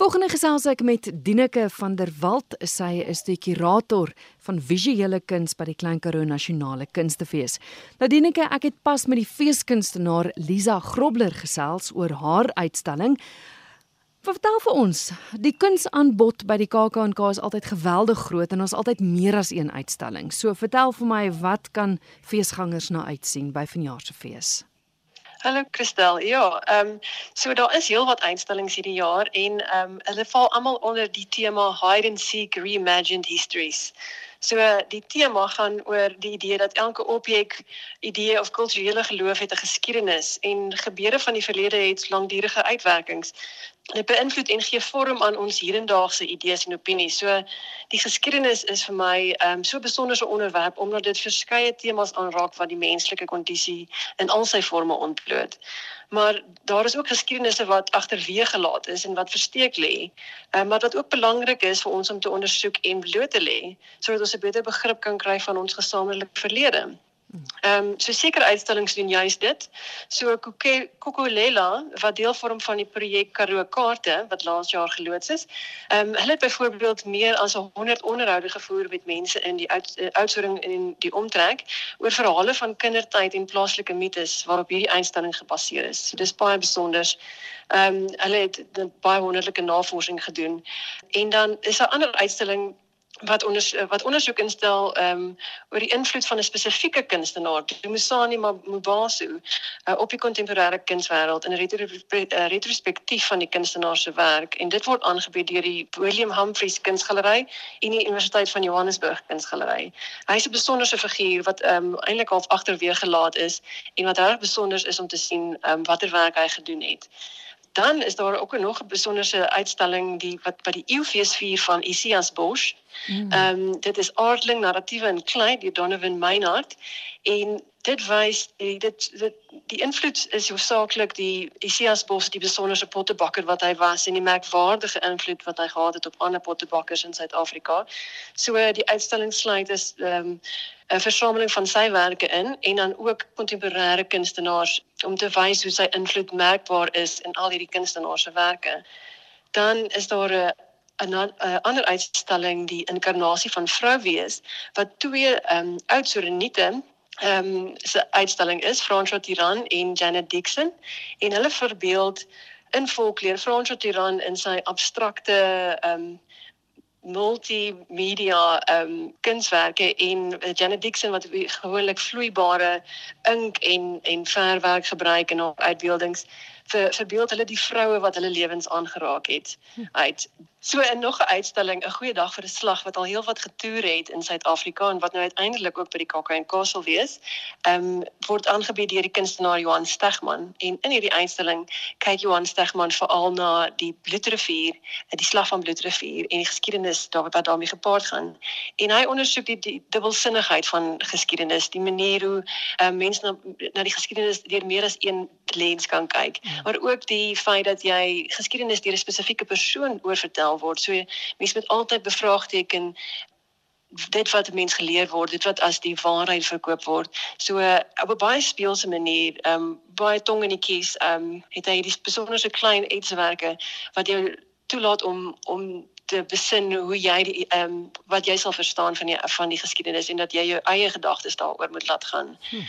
Volgende gesels ek met Dieneke van der Walt. Sy is die kurator van visuele kuns by die Klein Karoo Nasionale Kunstefees. Nou Dieneke, ek het pas met die feeskunstenaar Lisa Grobler gesels oor haar uitstalling. Vertel vir ons, die kunsaanbod by die KAK&K is altyd geweldig groot en ons altyd meer as een uitstalling. So vertel vir my, wat kan feesgangers na uitsien by vanjaar se fees? Hallo Christel. Ja, ehm um, so daar is heelwat uitstallings hierdie jaar en ehm um, hulle val almal onder die tema Hide and Seek Reimagined Histories. So die tema gaan oor die idee dat elke objek, idee of kulturele geloof het 'n geskiedenis en gebeure van die verlede het langdurige uitwerkings. Dit beïnvloed en gee vorm aan ons hedendaagse idees en opinies. So die geskiedenis is vir my 'n um, so besonderse onderwerp omdat dit verskeie temas aanraak wat die menslike kondisie in al sy forme ontbloot maar daar is ook geskiedenisse wat agterweë gelaat is en wat versteek lê. Ehm maar wat ook belangrik is vir ons om te ondersoek en bloot te lê sodat ons 'n beter begrip kan kry van ons gesamentlike verlede. Ehm um, so sekere uitstallings doen juist dit. So Kokolela wat deel vorm van die projek Karoo Kaarte wat laas jaar geloods is. Ehm um, hulle het byvoorbeeld meer as 100 onderhoude gevoer met mense in die oudsoring uh, in die omtrek oor verhale van kindertyd en plaaslike mites waarop hierdie uitstalling gebaseer is. So dis baie besonder. Ehm um, hulle het baie wonderlike navorsing gedoen. En dan is daar ander uitstalling wat onder wat ondersoek instel ehm um, oor die invloed van 'n spesifieke kunstenaar, Dumisani Mabaso, uh, op die kontemporêre kunswêreld in 'n retro, uh, retrospektief van die kunstenaar se werk en dit word aangebied deur die William Humphreys Kunsgalery en die Universiteit van Johannesburg Kunsgalery. Hy is 'n besonderse figuur wat ehm um, eintlik half agterweë gelaat is en wat reg besonder is om te sien ehm um, watter werk hy gedoen het dan is daar ook nog 'n besonderse uitstalling die wat by die Eeufees vier van Isias Bosch. Mm. Ehm mm. um, dit is Aardling narratiewe in klei deur Donovan Meinhardt en dit wys die dit, dit die invloed is hoofsaaklik die Isias Bos die besonderse pottebakker wat hy was en die merkwaardige invloed wat hy gehad het op ander pottebakkers in Suid-Afrika. So die uitstalling sluit is ehm um, 'n versameling van sy werke in en dan ook kontemporêre kunstenaars om te wys hoe sy invloed merkbaar is in al hierdie kunstenaars se werke. Dan is daar 'n 'n ander uitstalling die inkarnasie van vrou wees wat twee ehm um, oud soreniete ehm um, se uitstalling is François Tiran en Janet Dixon. En hulle verbeeld in volkleur François Tiran in sy abstrakte ehm um, multimedia ehm um, kunswerke en Janet Dixon wat gewoonlik vloeibare ink en en verfwerk gebruik in haar uitbeeldings vir verbeeld hulle die vroue wat hulle lewens aangeraak het hm. uit So in nog 'n uitstalling, 'n goeie dag vir 'n slag wat al heelwat getoer het in Suid-Afrika en wat nou uiteindelik ook by die KAK&K sal wees. Ehm um, word aangebied deur die kunstenaar Johan Stegman en in hierdie uitstalling kyk Johan Stegman veral na die Bloedrivier, die slag van Bloedrivier en die geskiedenis daar wat daarmee gepaard gaan. En hy ondersoek die, die dubbelsinnigheid van geskiedenis, die manier hoe ehm uh, mense na, na die geskiedenis deur meer as een lens kan kyk, ja. Maar ook die feit dat jy geskiedenis deur 'n spesifieke persoon oorvertel gestel word. So mense moet altyd bevraagteken dit wat 'n mens geleer word, dit wat as die waarheid verkoop word. So op 'n baie speelse manier, ehm um, baie tong in die kies, ehm um, het hy hierdie besonderse klein etswerke wat jou toelaat om om te besin hoe jy die ehm um, wat jy sal verstaan van die van die geskiedenis en dat jy jou eie gedagtes daaroor moet laat gaan. Hmm.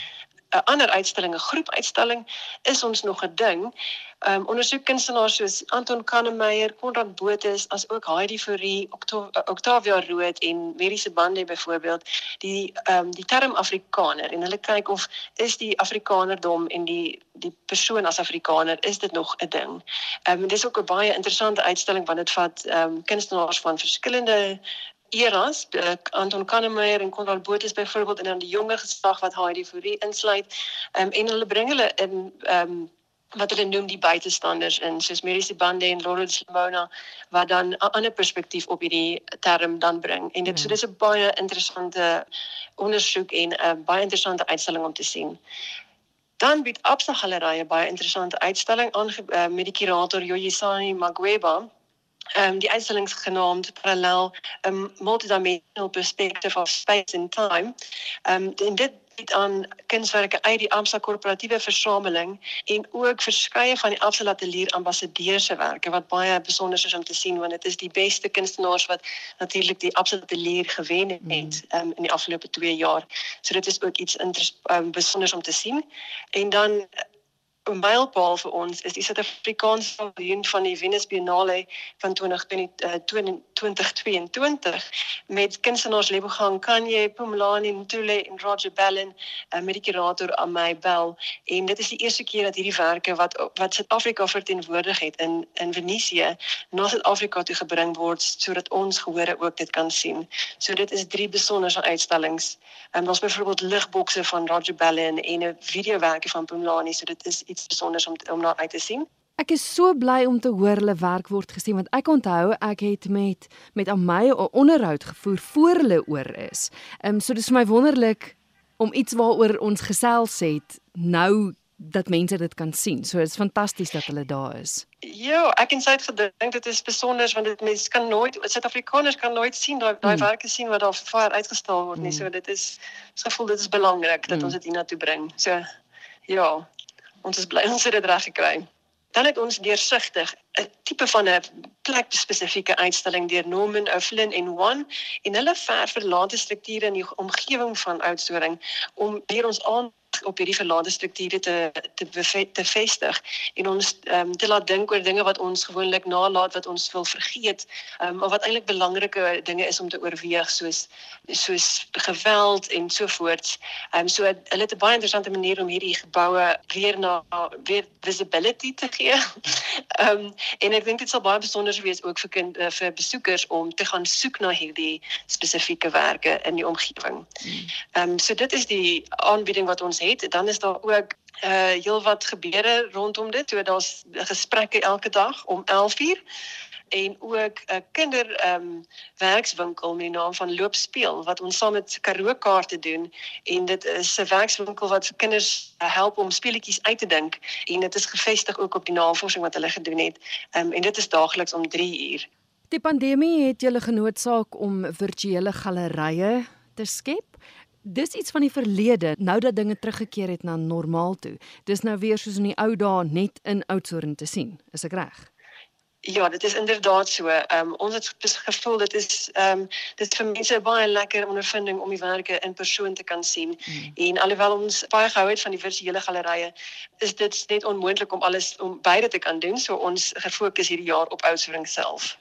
'n ander uitstalling, 'n groepuitstalling is ons nog 'n ding. Ehm um, ondersoek kunstenaars soos Anton Kannemeyer, Konrad Botha, as ook Heidi Fourie, Octavia Rood en Mediese Bande byvoorbeeld, die ehm um, die term Afrikaner en hulle kyk of is die Afrikanerdom en die die persoon as Afrikaner is dit nog 'n ding. Ehm um, dis ook 'n baie interessante uitstalling want dit vat ehm um, kunstenaars van verskillende eras, uh, Anton Kannemeyer en Konrad Botha byvoorbeeld en dan die jonger geslag wat Heidi Fourie insluit. Ehm um, en hulle bring hulle in ehm um, wat hulle noem die buitestanders in soos Mediese Bande en Lawrence Limona wat dan 'n ander perspektief op hierdie term dan bring. En dit so hmm. dis 'n baie interessante ondersoek en 'n uh, baie interessante uitstalling om te sien. Dan bied Absa Galerie 'n baie interessante uitstalling aan uh, met die kurator Yoyisani Magweba um, die uitstallings genaamd parallel 'n um, multidimensional perspective of space and time. Um, en dit bied aan kunswerke uit die Amsa korporatiewe versameling en ook verskeie van die Amsa Atelier ambassadeurs se werke wat baie besonder is om te sien want dit is die beste kunstenaars wat natuurlik die Amsa Atelier gewen het um, in die afgelope 2 jaar. So dit is ook iets um, besonders om te sien. En dan mylpaal vir ons is die Suid-Afrikaanse paviljoen van die Venus Biennale van 2022 uh, met kunstenaars Lebogang Kanye, Pumlani Ntule en Roger Bellen uh, met die kurator Amay Bell en dit is die eerste keer dat hierdie werke wat wat Suid-Afrika verteenwoordig het in in Venesië na Suid-Afrika toe gebring word sodat ons gehore ook dit kan sien. So dit is drie besondere uitstallings. En um, ons byvoorbeeld ligbokse van Roger Bellen en 'n videowerke van Pumlani, so dit is iets besonders om om na uit te sien. Ek is so bly om te hoor hulle werk word gesien want ek onthou ek het met met Amay 'n onderhoud gevoer voor hulle oor is. Ehm um, so dis vir my wonderlik om iets waaroor ons gesels het nou dat mense dit kan sien. So dit's fantasties dat hulle daar is. Ja, ek en sy het gedink dit is besonder want dit mense kan nooit Suid-Afrikaners kan nooit sien daai daai hmm. werke sien wat daar vir uitgestal word nie. Hmm. So dit is so gevoel dit is belangrik dat hmm. ons dit hiernatoe bring. So ja, ons is bly ons het dit reg gekry. Dan het ons deursigtig 'n tipe van 'n plek spesifieke uitstalling deur Norman O'Flynn en One en hulle verf verlate strukture in die omgewing van Oudtshoorn om hier ons aan op hierdie verlate strukture te te te vestig en ons ehm um, te laat dink oor dinge wat ons gewoonlik nalat wat ons wil vergeet, ehm um, maar wat eintlik belangrike dinge is om te oorweeg soos soos geweld en so voort. Ehm um, so hulle het 'n baie interessante manier om hierdie geboue weer na weer visibility te gee. Ehm um, en ek dink dit sal baie besonder wees ook vir kind uh, vir besoekers om te gaan soek na hierdie spesifieke werke in die omgewing. Hmm. Ehm um, so dit is die aanbieding wat ons het, dan is daar ook uh heelwat gebeure rondom dit. So daar's gesprekke elke dag om 11:00 en ook 'n kinder ehm um, werkswinkel met die naam van Loop Speel wat ons saam met Karoo kaarte doen en dit is 'n werkswinkel wat vir kinders help om speletjies uit te dink en dit is gefestig ook op die navorsing wat hulle gedoen het. Ehm um, en dit is daagliks om 3 uur. Die pandemie het julle genoodsaak om virtuele gallerye te skep dis iets van die verlede nou dat dinge teruggekeer het na normaal toe. Dis nou weer soos in die ou dae net in Oudtshoorn te sien. Is ek reg? Ja, dit is inderdaad so. Ehm um, ons het gevoel dit is ehm um, dit is vir mense 'n baie lekker ondervinding om die werke in persoon te kan sien. Mm. En alhoewel ons baie gehou het van die virtuele gallerye, is dit net onmoontlik om alles om beide te kan doen. So ons gefokus hierdie jaar op Oudtshoorn self.